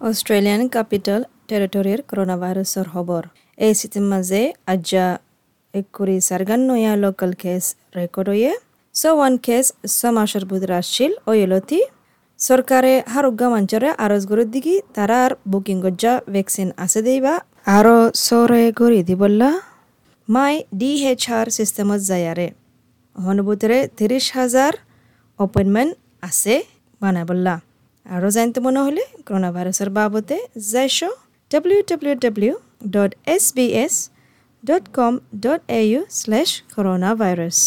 Australian capital টেৰিটৰীৰ corona ভাইৰাছৰ খবৰ। এই চিটিৰ মাজে আজ্জা একুৰি সারগান্নয়া লোকাল কেস রেকর্ড হয়ে। সো ওয়ান কেস ছ মাসের বুধ আসছিল ওয়েলতি সরকারে হারুগা মঞ্চরে আরজ গরুর দিকে তারা আর বুকিং গজ্জা ভ্যাকসিন আছে দেইবা। আরও সরে গড়ি দিবল্লা মাই ডি এইচ আর সিস্টেমত যায়ারে অনুভূতরে তিরিশ হাজার অপয়েন্টমেন্ট আছে বানাবল্লা আরও জানতে মনে হলে করোনা ভাইরাসের বাবদে যাইশো W W W dot S B S dot com dot A U slash corona virus